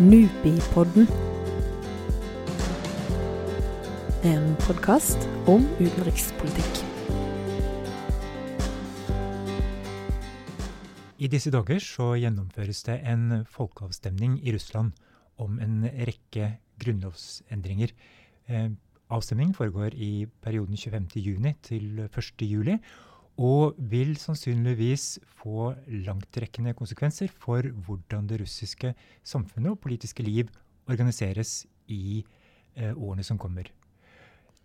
Nupipodden. En podkast om utenrikspolitikk. I disse dager så gjennomføres det en folkeavstemning i Russland om en rekke grunnlovsendringer. Eh, avstemningen foregår i perioden 25.6 til 1.7 og vil sannsynligvis få langtrekkende konsekvenser for hvordan det russiske samfunnet og politiske liv organiseres i eh, årene som kommer.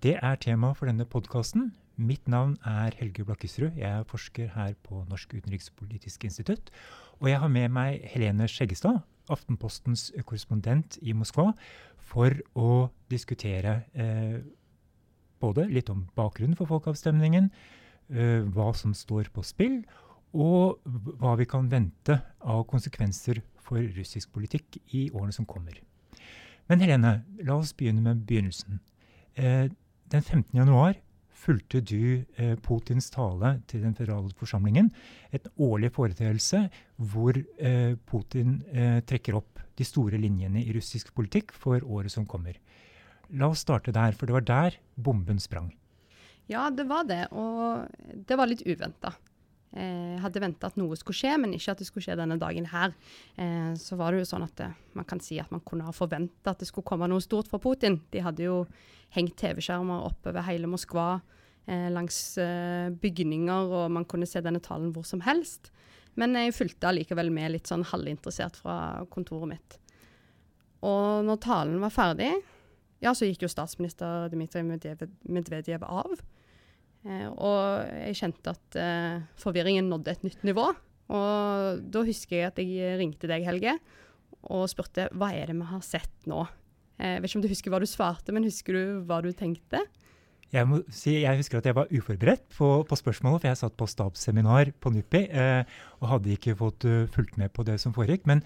Det er tema for denne podkasten. Mitt navn er Helge Blakkesrud. Jeg er forsker her på Norsk utenrikspolitisk institutt. Og jeg har med meg Helene Skjeggestad, Aftenpostens korrespondent i Moskva, for å diskutere eh, både litt om bakgrunnen for folkeavstemningen, hva som står på spill, og hva vi kan vente av konsekvenser for russisk politikk i årene som kommer. Men Helene, la oss begynne med begynnelsen. Eh, den 15. januar fulgte du eh, Putins tale til den føderale forsamlingen. Et årlig foreteelse hvor eh, Putin eh, trekker opp de store linjene i russisk politikk for året som kommer. La oss starte der, for det var der bomben sprang. Ja, det var det. Og det var litt uventa. Jeg hadde venta at noe skulle skje, men ikke at det skulle skje denne dagen her. Eh, så var det jo sånn at man kan si at man kunne ha forventa at det skulle komme noe stort fra Putin. De hadde jo hengt TV-skjermer oppover hele Moskva, eh, langs eh, bygninger, og man kunne se denne talen hvor som helst. Men jeg fulgte allikevel med litt sånn halvinteressert fra kontoret mitt. Og når talen var ferdig, ja, så gikk jo statsminister Dmitrij Medvedev av. Eh, og jeg kjente at eh, forvirringen nådde et nytt nivå. Og da husker jeg at jeg ringte deg, Helge, og spurte hva er det vi har sett nå. Eh, jeg vet ikke om du husker hva du svarte, men husker du hva du tenkte? Jeg må si, jeg husker at jeg var uforberedt på, på spørsmålet, for jeg satt på stabsseminar på NUPI eh, og hadde ikke fått uh, fulgt med på det som foregikk. Men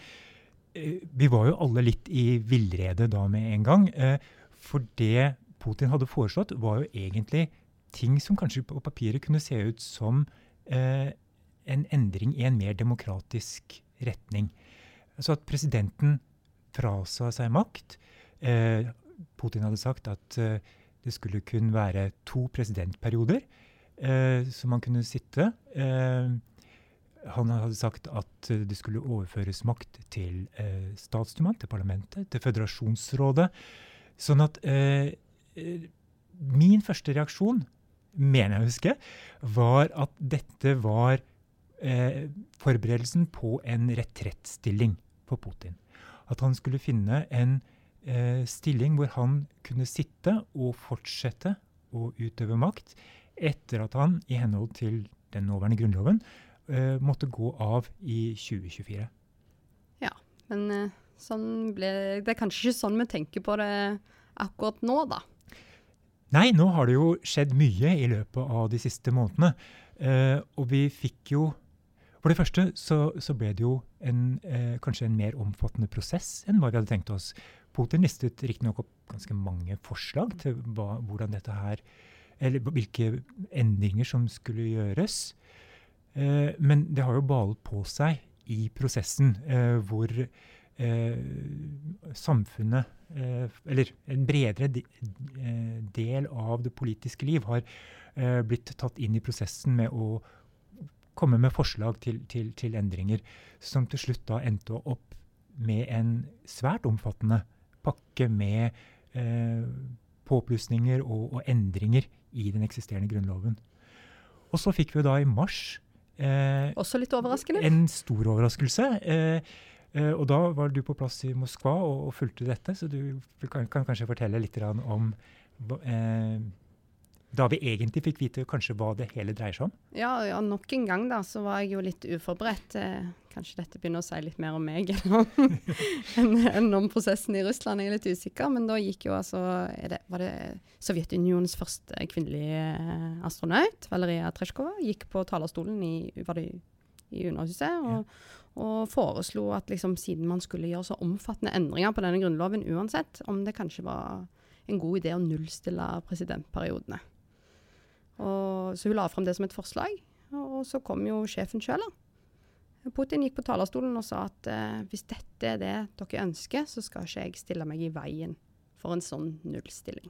eh, vi var jo alle litt i villrede da med en gang. Eh, for det Putin hadde foreslått, var jo egentlig ting som kanskje på papiret kunne se ut som eh, en endring i en mer demokratisk retning. Altså at presidenten frasa seg makt. Eh, Putin hadde sagt at eh, det skulle kun være to presidentperioder eh, som han kunne sitte. Eh, han hadde sagt at det skulle overføres makt til eh, statsdumaen, til parlamentet, til føderasjonsrådet. Sånn at eh, min første reaksjon mener jeg å huske, var at dette var eh, forberedelsen på en retrettstilling for Putin. At han skulle finne en eh, stilling hvor han kunne sitte og fortsette å utøve makt etter at han, i henhold til den nåværende grunnloven, eh, måtte gå av i 2024. Ja, men eh, sånn ble, det er kanskje ikke sånn vi tenker på det akkurat nå, da. Nei, nå har det jo skjedd mye i løpet av de siste månedene. Eh, og vi fikk jo For det første så, så ble det jo en, eh, kanskje en mer omfattende prosess enn hva vi hadde tenkt oss. Putin listet riktignok opp ganske mange forslag til hva, hvordan dette her Eller hvilke endringer som skulle gjøres. Eh, men det har jo balet på seg i prosessen, eh, hvor samfunnet Eh, eller en bredere eh, del av det politiske liv har eh, blitt tatt inn i prosessen med å komme med forslag til, til, til endringer, som til slutt da endte opp med en svært omfattende pakke med eh, påplussinger og, og, endringer i den eksisterende grunnloven. Og så fikk vi da i mars eh, Også litt overraskende? En stor overraskelse. Eh, Uh, og da var du på plass i Moskva og, og fulgte dette, så du kan, kan kanskje fortelle litt om eh, da vi egentlig fikk vite kanskje hva det hele dreier seg om? Ja, ja nok en gang da, så var jeg jo litt uforberedt. Eh, kanskje dette begynner å si litt mer om meg enn en om prosessen i Russland. Jeg er litt usikker, men da gikk jo altså det, Var det Sovjetunionens første kvinnelige astronaut, Valeria Tretsjkova, gikk på talerstolen i, var det i Underhuset. og ja og foreslo at liksom, siden man skulle gjøre så omfattende endringer på denne grunnloven uansett, om det kanskje var en god idé å nullstille presidentperiodene. Og, så hun la frem det som et forslag, og så kom jo sjefen sjøl, Putin gikk på talerstolen og sa at eh, hvis dette er det dere ønsker, så skal ikke jeg stille meg i veien for en sånn nullstilling.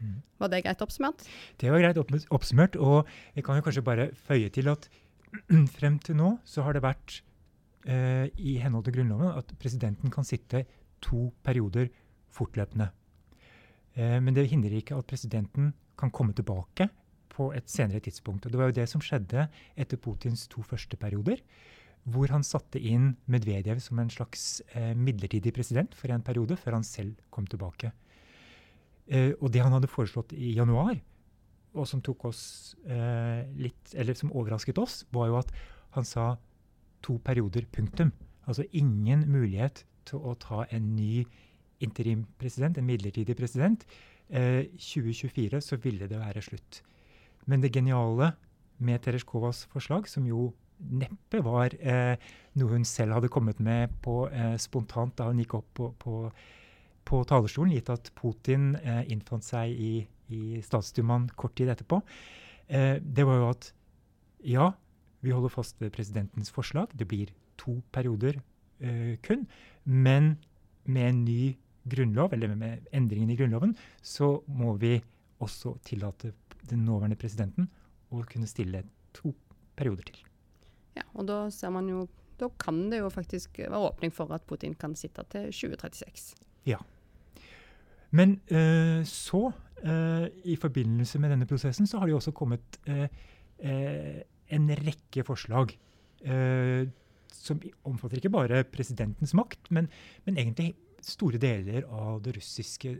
Mm. Var det greit oppsummert? Det var greit oppsummert. Og jeg kan jo kanskje bare føye til at frem til nå så har det vært eh, i henhold til Grunnloven at presidenten kan sitte to perioder fortløpende. Eh, men det hindrer ikke at presidenten kan komme tilbake på et senere tidspunkt. Og Det var jo det som skjedde etter Putins to første perioder, hvor han satte inn Medvedev som en slags eh, midlertidig president for en periode, før han selv kom tilbake. Eh, og det han hadde foreslått i januar, og som tok oss eh, litt, eller som overrasket oss, var jo at han sa to perioder, punktum. Altså ingen mulighet til å ta en ny interimpresident, en midlertidig president. Eh, 2024 så ville det være slutt. Men det geniale med Tereshkovas forslag, som jo neppe var eh, noe hun selv hadde kommet med på eh, spontant da hun gikk opp på, på, på talerstolen, gitt at Putin eh, innfant seg i, i statsdumaen kort tid etterpå, eh, det var jo at ja, vi holder fast ved presidentens forslag. Det blir to perioder eh, kun. Men med en ny grunnlov, eller med endringen i Grunnloven, så må vi også tillate den nåværende presidenten å kunne stille to perioder til. Ja, og da ser man jo Da kan det jo faktisk være åpning for at Putin kan sitte til 2036. Ja. Men uh, så, i forbindelse med denne prosessen, så har det også kommet uh, en rekke forslag. som omfatter ikke bare presidentens makt, men, men egentlig store deler av det russiske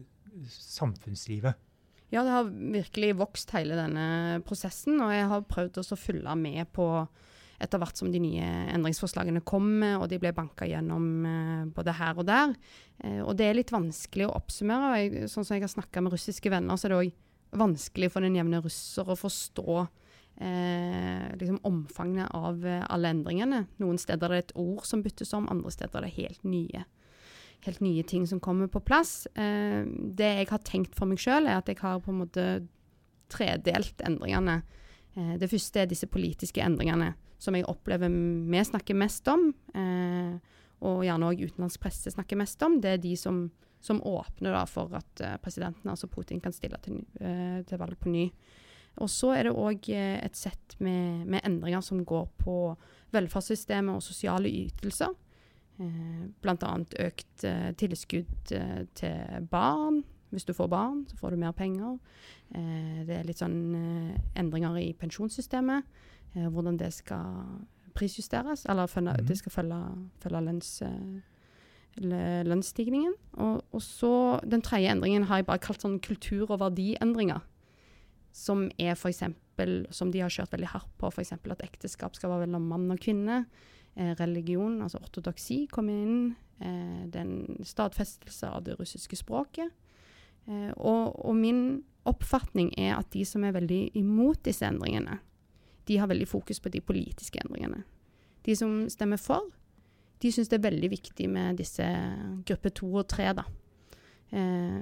samfunnslivet. Ja, det har virkelig vokst hele denne prosessen, og jeg har prøvd å følge med på etter hvert som de nye endringsforslagene kom, og de ble banka gjennom eh, både her og der. Eh, og det er litt vanskelig å oppsummere. Jeg, sånn som jeg har snakka med russiske venner, så er det òg vanskelig for den jevne russer å forstå eh, liksom omfanget av eh, alle endringene. Noen steder er det et ord som byttes om, andre steder er det helt nye helt nye ting som kommer på plass. Eh, det jeg har tenkt for meg sjøl, er at jeg har på en måte tredelt endringene. Eh, det første er disse politiske endringene, som jeg opplever vi snakker mest om. Eh, og gjerne òg utenlandsk presse snakker mest om. Det er de som, som åpner da, for at uh, presidenten, altså Putin, kan stille til, eh, til valg på ny. Og så er det òg uh, et sett med, med, endringer som går på velferdssystemet og sosiale ytelser. Eh, Bl.a. økt eh, tilskudd eh, til barn. Hvis du får barn, så får du mer penger. Eh, det er litt sånn eh, endringer i pensjonssystemet. Eh, hvordan det skal prisjusteres, eller følge, mm. det skal følge, følge lønns, lønnsstigningen. Og, og, så Den tredje endringen har jeg bare kalt sånn kultur- og verdiendringer. Som er f.eks. som de har kjørt veldig hardt på, f.eks. at ekteskap skal være mellom mann og kvinne eh, religion, altså ortodoksi, kom inn. Eh, den stadfestelse av det russiske språket. Eh, og, og, min oppfatning er at de som er veldig imot disse endringene, de har veldig fokus på de politiske endringene. De som stemmer for, de syns det er veldig viktig med disse gruppe to og tre, da. Eh,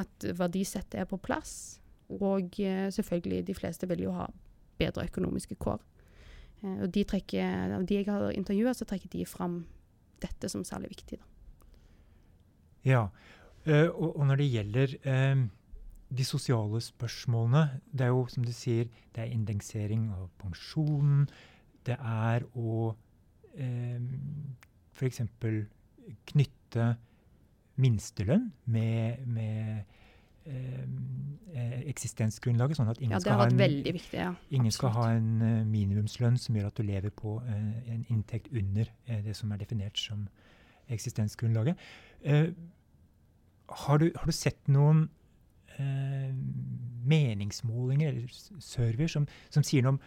at verdisettet er på plass. Og eh, selvfølgelig, de fleste vil jo ha bedre økonomiske kår. Eh, og de, trekker, av de jeg har intervjua, så trekker de fram dette som særlig viktig. Da. Ja, uh, og, og, når det gjelder uh, de sosiale spørsmålene Det er jo, som du sier, det er indeksering av pensjonen. Det er å uh, f.eks. knytte minstelønn med, med Eh, eh, eksistensgrunnlaget. sånn at ingen, ja, skal, ha en, viktig, ja. ingen skal ha en minimumslønn som gjør at du lever på en inntekt under det som er definert som eksistensgrunnlaget. Har du, har, du, sett noen meningsmålinger eller surveyer som, som, sier noe om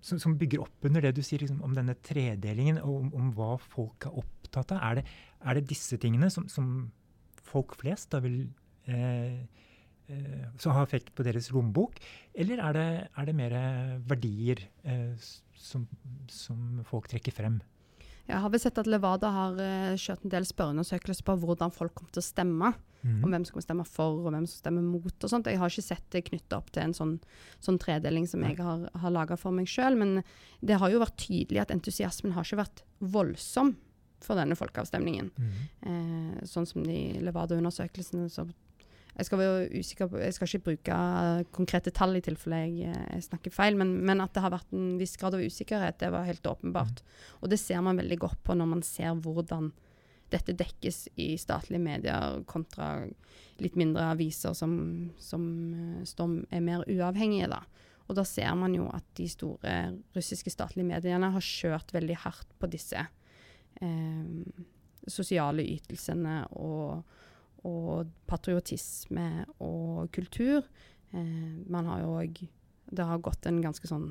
som, som, bygger opp under det du sier liksom, om denne tredelingen, og om, om, hva folk er opptatt av? Er det, er det disse tingene som, som folk flest da vil eh, eh, som har effekt på deres lommebok, eller er det, er det mer verdier eh, som, som, folk trekker frem? Jeg har vel sett at Levada har uh, kjørt en del spørreundersøkelser på hvordan folk kommer til å stemme. Mm. om hvem som å stemme for, og hvem som stemmer mot. og sånt. Jeg har ikke sett det knytta opp til en sånn, sånn tredeling som jeg har, har laga for meg sjøl, men det har jo vært tydelig at entusiasmen har ikke vært voldsom for denne folkeavstemningen. Mm. Eh, sånn som de Levada-undersøkelsene. så jeg skal, usikker jeg skal ikke bruke konkrete tall i tilfelle jeg, eh, jeg snakker feil, men, men at det har vært en viss grad av usikkerhet, det var helt åpenbart. Og det ser man veldig godt på når man ser hvordan dette dekkes i statlige medier kontra litt mindre aviser som, som som er mer uavhengige. da. Og da ser man jo at de store russiske statlige mediene har kjørt veldig hardt på disse eh, sosiale ytelsene og, og patriotisme og kultur. Eh, man har jo òg Det har gått en ganske sånn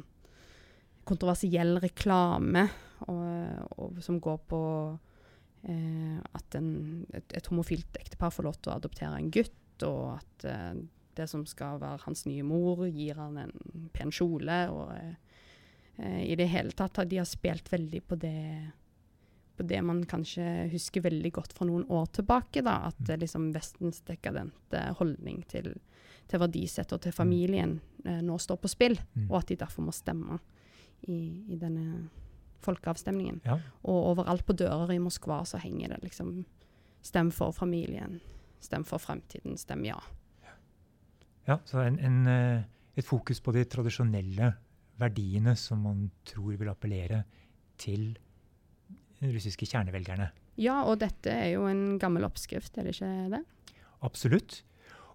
kontroversiell reklame og, og, som går på eh, at en, et, et homofilt ektepar får lov til å adoptere en gutt, og at eh, det som skal være hans nye mor, gir han en pen kjole. Og eh, i det hele tatt har de spilt veldig på det på det man kanskje husker veldig godt fra noen år tilbake. da, At det liksom Vestens dekadente holdning til, til verdisett og til familien eh, nå står på spill, Mm. og at de derfor må stemme i, i denne folkeavstemningen. Ja. Og overalt på dører i Moskva så henger det liksom Stem for familien. Stem for fremtiden. Stem ja. Ja, så en, en, eh, et fokus på de tradisjonelle verdiene som man tror vil appellere til russiske kjernevelgerne. Ja, og dette er jo en gammel oppskrift, er det ikke det? Absolutt.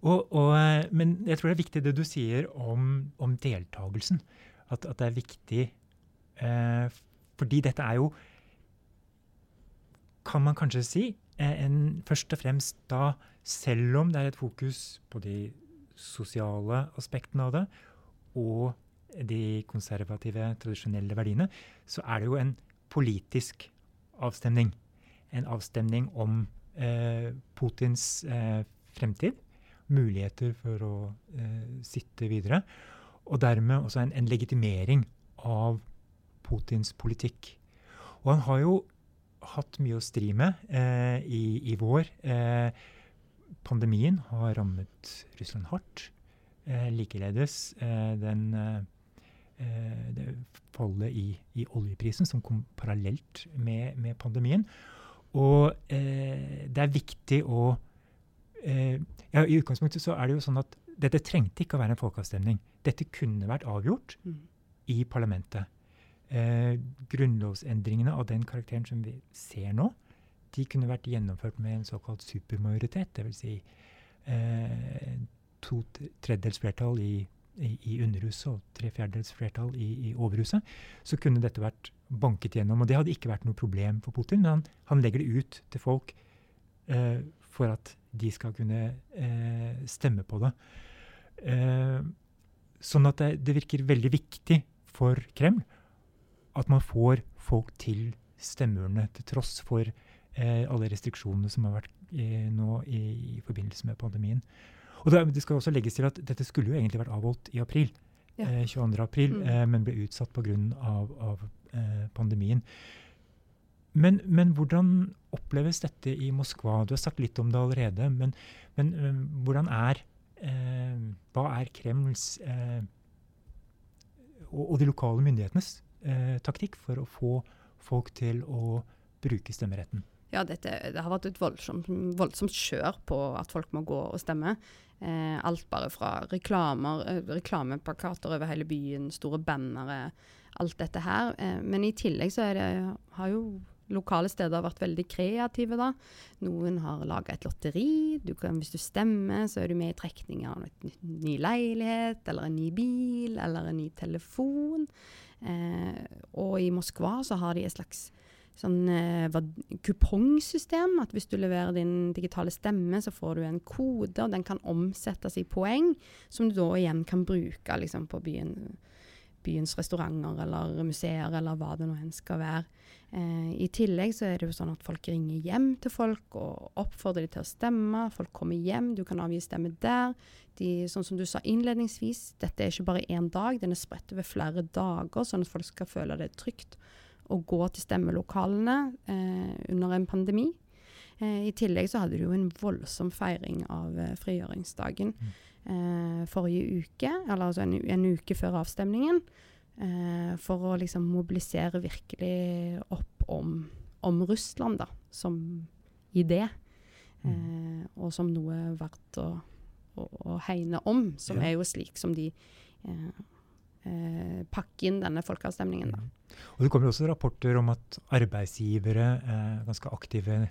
Og, og, eh, men jeg tror det er viktig det du sier om, om deltakelsen. At, at det er viktig eh, Fordi dette er jo, kan man kanskje si, eh, en, først og fremst da, selv om det er et fokus på de sosiale aspektene av det, og de konservative, tradisjonelle verdiene, så er det jo en politisk avstemning. En avstemning om eh, Putins eh, fremtid, muligheter for å eh, sitte videre, og dermed også en, en legitimering av Putins politikk. Og han har jo hatt mye å stri med eh, i, i vår. Eh, pandemien har rammet Russland hardt. Likeledes den det fallet i, i oljeprisen som kom parallelt med, med pandemien. Og eh, det er viktig å eh, ja, I utgangspunktet så er det jo sånn at dette trengte ikke å være en folkeavstemning. Dette kunne vært avgjort i parlamentet. Eh, grunnlovsendringene av den karakteren som vi ser nå, de kunne vært gjennomført med en såkalt supermajoritet. Dvs. Si, eh, to tredjedels flertall i, i, i Underhuset og tre fjerdedels flertall i, i Overhuset. Så kunne dette vært banket gjennom. Og det hadde ikke vært noe problem for Putin, men han, han legger det ut til folk eh, for at de skal kunne eh, stemme på det. Eh, sånn at det, det virker veldig viktig for Kreml at man får folk til stemmeurnene, til tross for eh, alle restriksjonene som har vært eh, nå i, i forbindelse med pandemien. Og det, det skal også legges til at dette skulle jo egentlig vært avholdt i april, Ja. eh, 22. april, Mm. eh, men ble utsatt pga. Av, av eh, pandemien. Men, men hvordan oppleves dette i Moskva? Du har sagt litt om det allerede, men, men eh, hvordan er eh, Hva er Kremls eh, og, og de lokale myndighetenes eh, taktikk for å få folk til å bruke stemmeretten? Ja, dette, det har vært et voldsomt, voldsomt kjør på at folk må gå og stemme. Eh, alt bare fra reklamer, eh, reklameplakater over hele byen, store bannere, alt dette her. Eh, men i tillegg så det, har jo lokale steder vært veldig kreative, da. Noen har laga et lotteri. Du kan, hvis du stemmer, så er du med i trekning av en ny leilighet, eller en ny bil, eller en ny telefon. Eh, og i Moskva så har de et slags sånn eh, kupongsystem. At hvis du leverer din digitale stemme, så får du en kode, og den kan omsettes i poeng, som du da igjen kan bruke liksom, på byen, byens restauranter eller museer, eller hva det nå enn skal være. Eh, I tillegg så er det jo sånn at folk ringer hjem til folk og oppfordrer dem til å stemme. Folk kommer hjem, du kan avgi stemme der. De, sånn som du sa innledningsvis, dette er ikke bare én dag, den er spredt over flere dager, sånn at folk skal føle det trygt å gå til stemmelokalene eh, under en pandemi. Eh, I tillegg så hadde du jo en voldsom feiring av eh, frigjøringsdagen eh, forrige uke, eller altså en, en uke før avstemningen, eh, for å liksom mobilisere virkelig opp om, om Russland, da, som idé. Eh, og som noe verdt å, å, å hegne om, som Ja. er jo slik som de eh, eh, inn denne folkeavstemningen. Da. Og Det kommer også rapporter om at arbeidsgivere er ganske aktive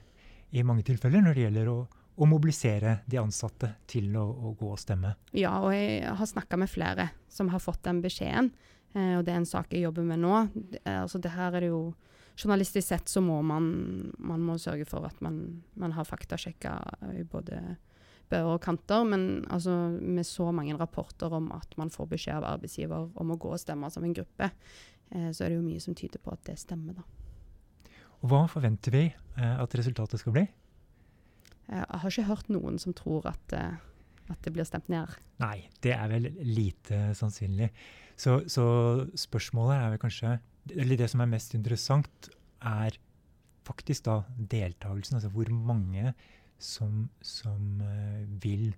i mange tilfeller når det gjelder å, og mobilisere de ansatte til å, å gå og stemme. Ja, og jeg har snakka med flere som har fått den beskjeden. Eh, og det er en sak jeg jobber med nå. Det, er- altså, det her er det jo Journalistisk sett så må man, man må sørge for at man, man har faktasjekka i både bøer og kanter. Men altså, med så mange rapporter om at man får beskjed av arbeidsgiver om å gå og stemme som en gruppe, eh, så er det jo mye som tyder på at det stemmer, da. Og Hva forventer vi eh, at resultatet skal bli? Eh, Jeg har ikke hørt noen som tror at, eh, at det blir stemt ned. Nei, det er vel lite sannsynlig. Så, så spørsmålet er vel kanskje Eller det som er mest interessant, er faktisk da deltakelsen. Altså hvor mange som, som eh, vil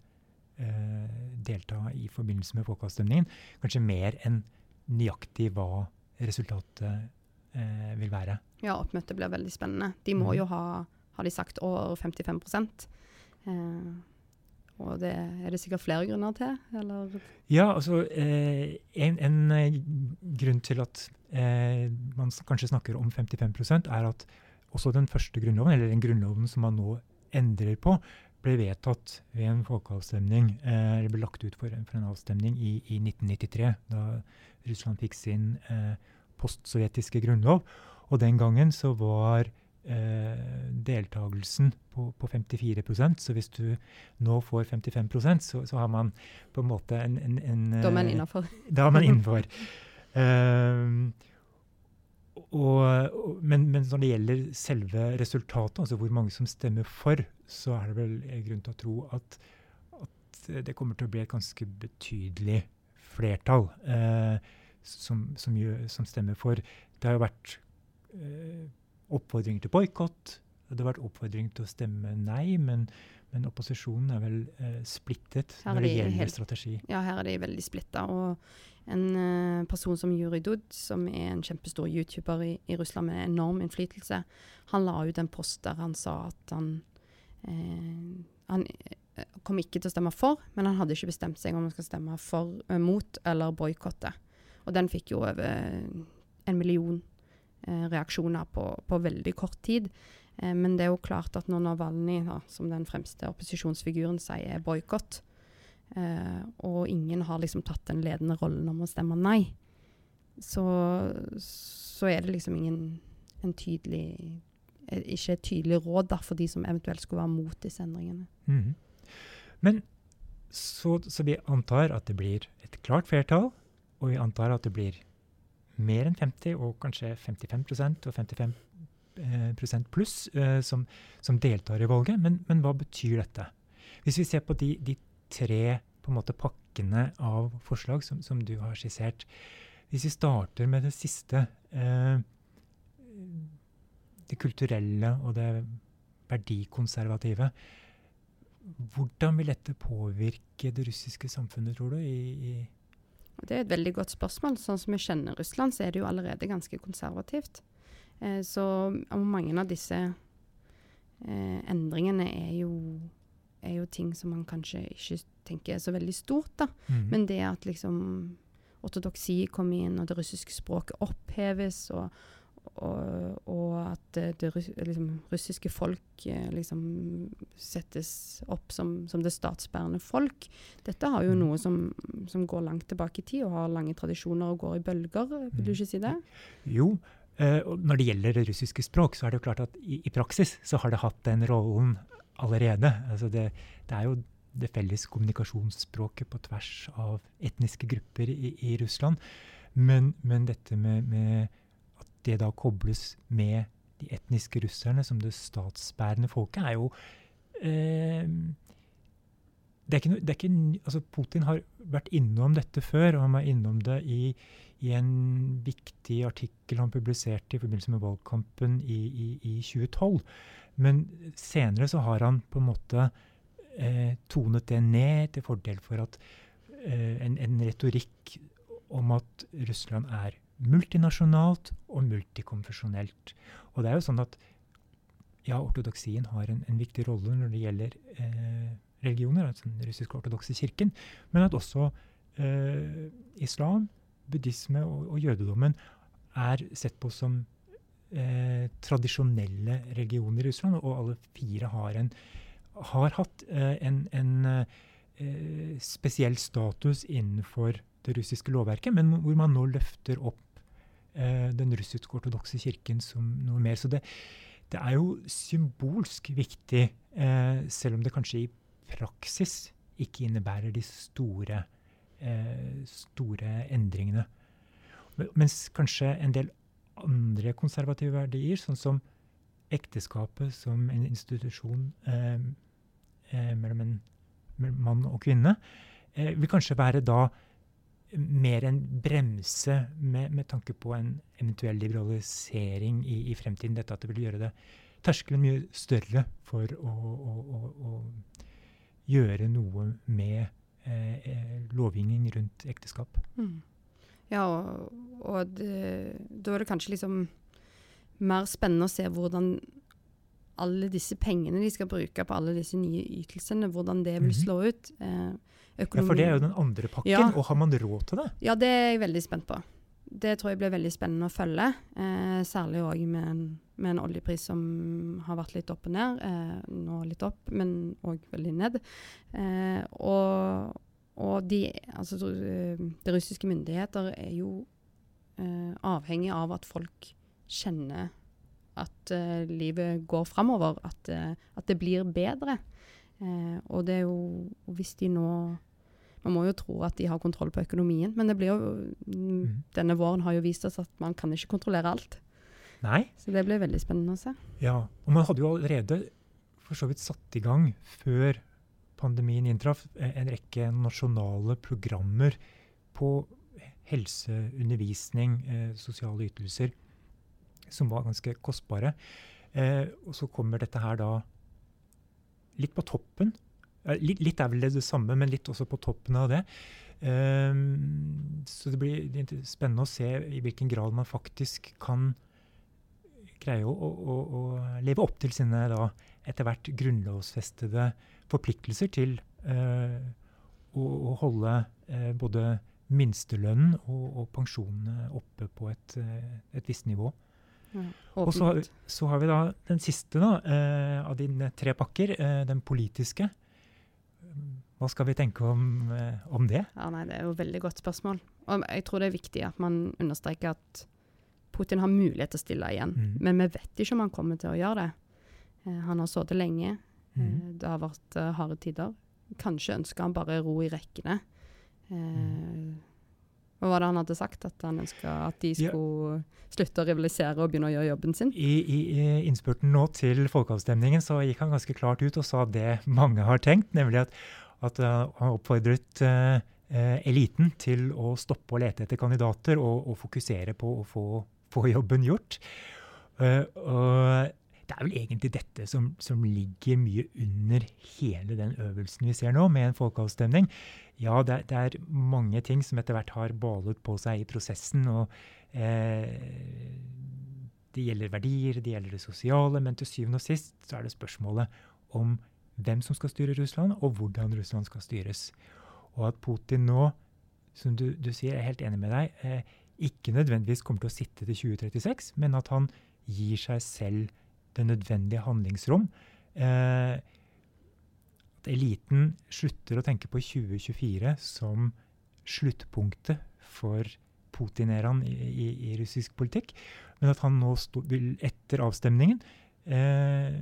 eh, delta i forbindelse med folkeavstemningen. Kanskje mer enn nøyaktig hva resultatet eh, vil være. Ja, oppmøtet blir veldig spennende. De må Mhm. jo ha, har de sagt, over 55 eh, Og det er det sikkert flere grunner til, eller Ja, altså eh, en, en grunn til at eh, man kanskje snakker om 55% er at også den første grunnloven, eller den grunnloven som man nå endrer på, ble vedtatt ved en folkeavstemning, eh, eller ble lagt ut for, en- for en avstemning i, i 1993, da Russland fikk sin eh, postsovjetiske grunnlov. Og den gangen så var eh, deltakelsen på, på 54% så hvis du nå får 55% så, så har man på en måte en, en, en Da er man eh, innafor. Da er man innenfor. og, men, men når det gjelder selve resultatet, altså hvor mange som stemmer for, så er det vel grunn til å tro at, at det kommer til å bli et ganske betydelig flertall eh, som, som, som stemmer for. Det har jo vært eh, oppfordringer til boikott. Det har vært oppfordring til å stemme nei, men, men opposisjonen er vel eh, splittet når det de gjelder helt- strategi. Ja, her er de veldig splitta. Og en eh, person som Juri Dud, som er en kjempestor YouTuber i, i Russland med enorm innflytelse, han la ut en post der han sa at han eh, Han eh, kom ikke til å stemme for, men han hadde ikke bestemt seg om han skal stemme for, eh, mot eller boikotte. Og den fikk jo over en million eh, reaksjoner på, på veldig kort tid. Eh, men det er jo klart at når Navalny, som den fremste opposisjonsfiguren, sier boikott, eh, og ingen har liksom tatt den ledende rollen om å stemme nei, så, så er det liksom ingen en tydelig eh, Ikke et tydelig råd da, for de som eventuelt skulle være mot disse endringene. Mm. Men så, så vi antar at det blir et klart flertall, og vi antar at det blir mer enn 50, og kanskje 55% og 55 eh, prosent pluss eh, som, som deltar i valget. Men, men hva betyr dette? Hvis vi ser på de, de tre på en måte, pakkene av forslag som, som du har skissert Hvis vi starter med det siste, eh, det kulturelle og det verdikonservative, hvordan vil dette påvirke det russiske samfunnet, tror du? I, i Det er et veldig godt spørsmål. Sånn som vi kjenner Russland, så er det jo allerede ganske konservativt. Eh, så mange av disse eh, endringene er jo, er jo ting som man kanskje ikke tenker er så veldig stort, da. Mm. Men det at liksom ortodoksi kommer inn, og det russiske språket oppheves, og, og, og at det, det liksom, russiske folk eh, liksom settes opp som, som det statsbærende folk. Dette har jo Mm. noe som, som går langt tilbake i tid, og har lange tradisjoner og går i bølger. Vil du Mm. ikke si det? Jo, eh, når det gjelder det russiske språk, så er det jo klart at i, i praksis så har det hatt den rollen allerede. Altså det, det er jo det felles kommunikasjonsspråket på tvers av etniske grupper i, i Russland. Men, men dette med, med at det da kobles med de etniske russerne som det statsbærende folket, er jo eh, det er ikke, det er ikke, altså Putin har vært innom dette før, og han var innom det i, i en viktig artikkel han publiserte i forbindelse med valgkampen i, i, i 2012. Men senere så har han på en måte eh, tonet det ned til fordel for at eh, en, en, retorikk om at Russland er multinasjonalt og multikonfesjonelt. Og det er jo sånn at ja, ortodoksien har en, en viktig rolle når det gjelder eh, religioner, altså den russisk-ortodokse kirken, men at også eh, islam, buddhisme og, og, jødedommen er sett på som eh, tradisjonelle religioner i Russland, og alle fire har, en, har hatt eh, en, en eh, spesiell status innenfor det russiske lovverket, men hvor man nå løfter opp eh, den russisk-ortodokse kirken som noe mer. Så det, det er jo symbolsk viktig, eh, selv om det kanskje i praksis ikke innebærer de store, store endringene. Mens kanskje en del andre konservative verdier, sånn som ekteskapet som en institusjon eh, eh, mellom en mann og kvinne, eh, vil kanskje være da mer en bremse med, med, tanke på en eventuell liberalisering i, i, fremtiden. Dette at det vil gjøre det terskelen mye større for å, å, å, å gjøre noe med eh, eh, lovgivning rundt ekteskap. Mm. Ja, og, og det, da er det kanskje liksom mer spennende å se hvordan alle disse pengene de skal bruke på alle disse nye ytelsene, hvordan det vil mhm. slå ut. Eh, ja, For det er jo den andre pakken, ja. og har man råd til det? Ja, det er jeg veldig spent på. Det tror jeg blir veldig spennende å følge. Eh, særlig òg med, med, en oljepris som har vært litt opp og ned. Eh, nå litt opp, men òg veldig ned. Eh, og, og de, altså, de russiske myndigheter er jo eh, avhengig av at folk kjenner at uh, livet går framover, at, at, det blir bedre. Og det er jo Hvis de nå man må jo tro at de har kontroll på økonomien, men det blir jo, mm. denne våren har jo vist oss at man kan ikke kontrollere alt. Nei. Så det blir veldig spennende å se. Ja, og man hadde jo allerede for så vidt satt i gang før pandemien inntraff, eh, en rekke nasjonale programmer på helse, undervisning, eh, sosiale ytelser, som var ganske kostbare. Eh, og så kommer dette her da litt på toppen Litt, litt, er vel det, samme, men litt også på toppen av det. Um, så det blir spennende å se i hvilken grad man faktisk kan greie å, å, å leve opp til sine da, etter hvert grunnlovsfestede forpliktelser til uh, å, å, holde uh, både minstelønnen og, og, pensjonene oppe på et, et visst nivå. Ja, og så, så, har vi da den siste da, av dine tre pakker, den politiske. Hva skal vi tenke om, eh, om, det? Ja, nei, Det er jo et veldig godt spørsmål. Og jeg tror det er viktig at man understreker at Putin har mulighet til å stille igjen. Mm. Men vi vet ikke om han kommer til å gjøre det. Eh, han har sittet lenge. Mm. Eh, det har vært uh, harde tider. Kanskje ønsker han bare ro i rekkene. Eh, mm. Hva var det han hadde sagt? At han ønska at de skulle ja. slutte å rivalisere og begynne å gjøre jobben sin? I, i, I, innspurten nå til folkeavstemningen så gikk han ganske klart ut og sa det mange har tenkt, nemlig at, at uh, han oppfordret uh, eliten til å stoppe å lete etter kandidater og, og fokusere på å få, få jobben gjort. Uh, og det er vel egentlig dette som, som, ligger mye under hele den øvelsen vi ser nå, med en folkeavstemning. Ja, det, det er mange ting som etter hvert har balet på seg i prosessen. og eh, Det gjelder verdier, det gjelder det sosiale, men til syvende og sist så er det spørsmålet om hvem som skal styre Russland, og hvordan Russland skal styres. Og at Putin nå, som du, du sier, jeg er helt enig med deg, eh, ikke nødvendigvis kommer til å sitte til 2036, men at han gir seg selv det nødvendige handlingsrom. Eh, at eliten slutter å tenke på 2024 som sluttpunktet for Putin-æraen i, i, i, russisk politikk, men at han nå stå, vil, etter avstemningen eh,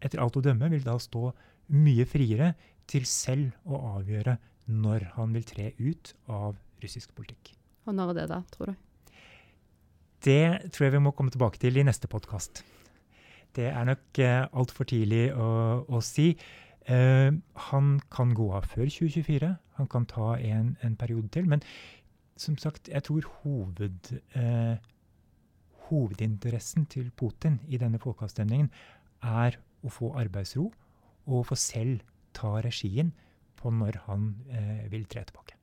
etter alt å dømme vil da stå mye friere til selv å avgjøre når han vil tre ut av russisk politikk. Og når er det da, tror du? Det tror jeg vi må komme tilbake til i neste podkast. Det er nok eh, altfor tidlig å, å si. Eh, han kan gå av før 2024. Han kan ta en, en periode til. Men som sagt, jeg tror hoved, eh, hovedinteressen til Putin i denne folkeavstemningen er å få arbeidsro og få selv ta regien på når han eh, vil tre tilbake.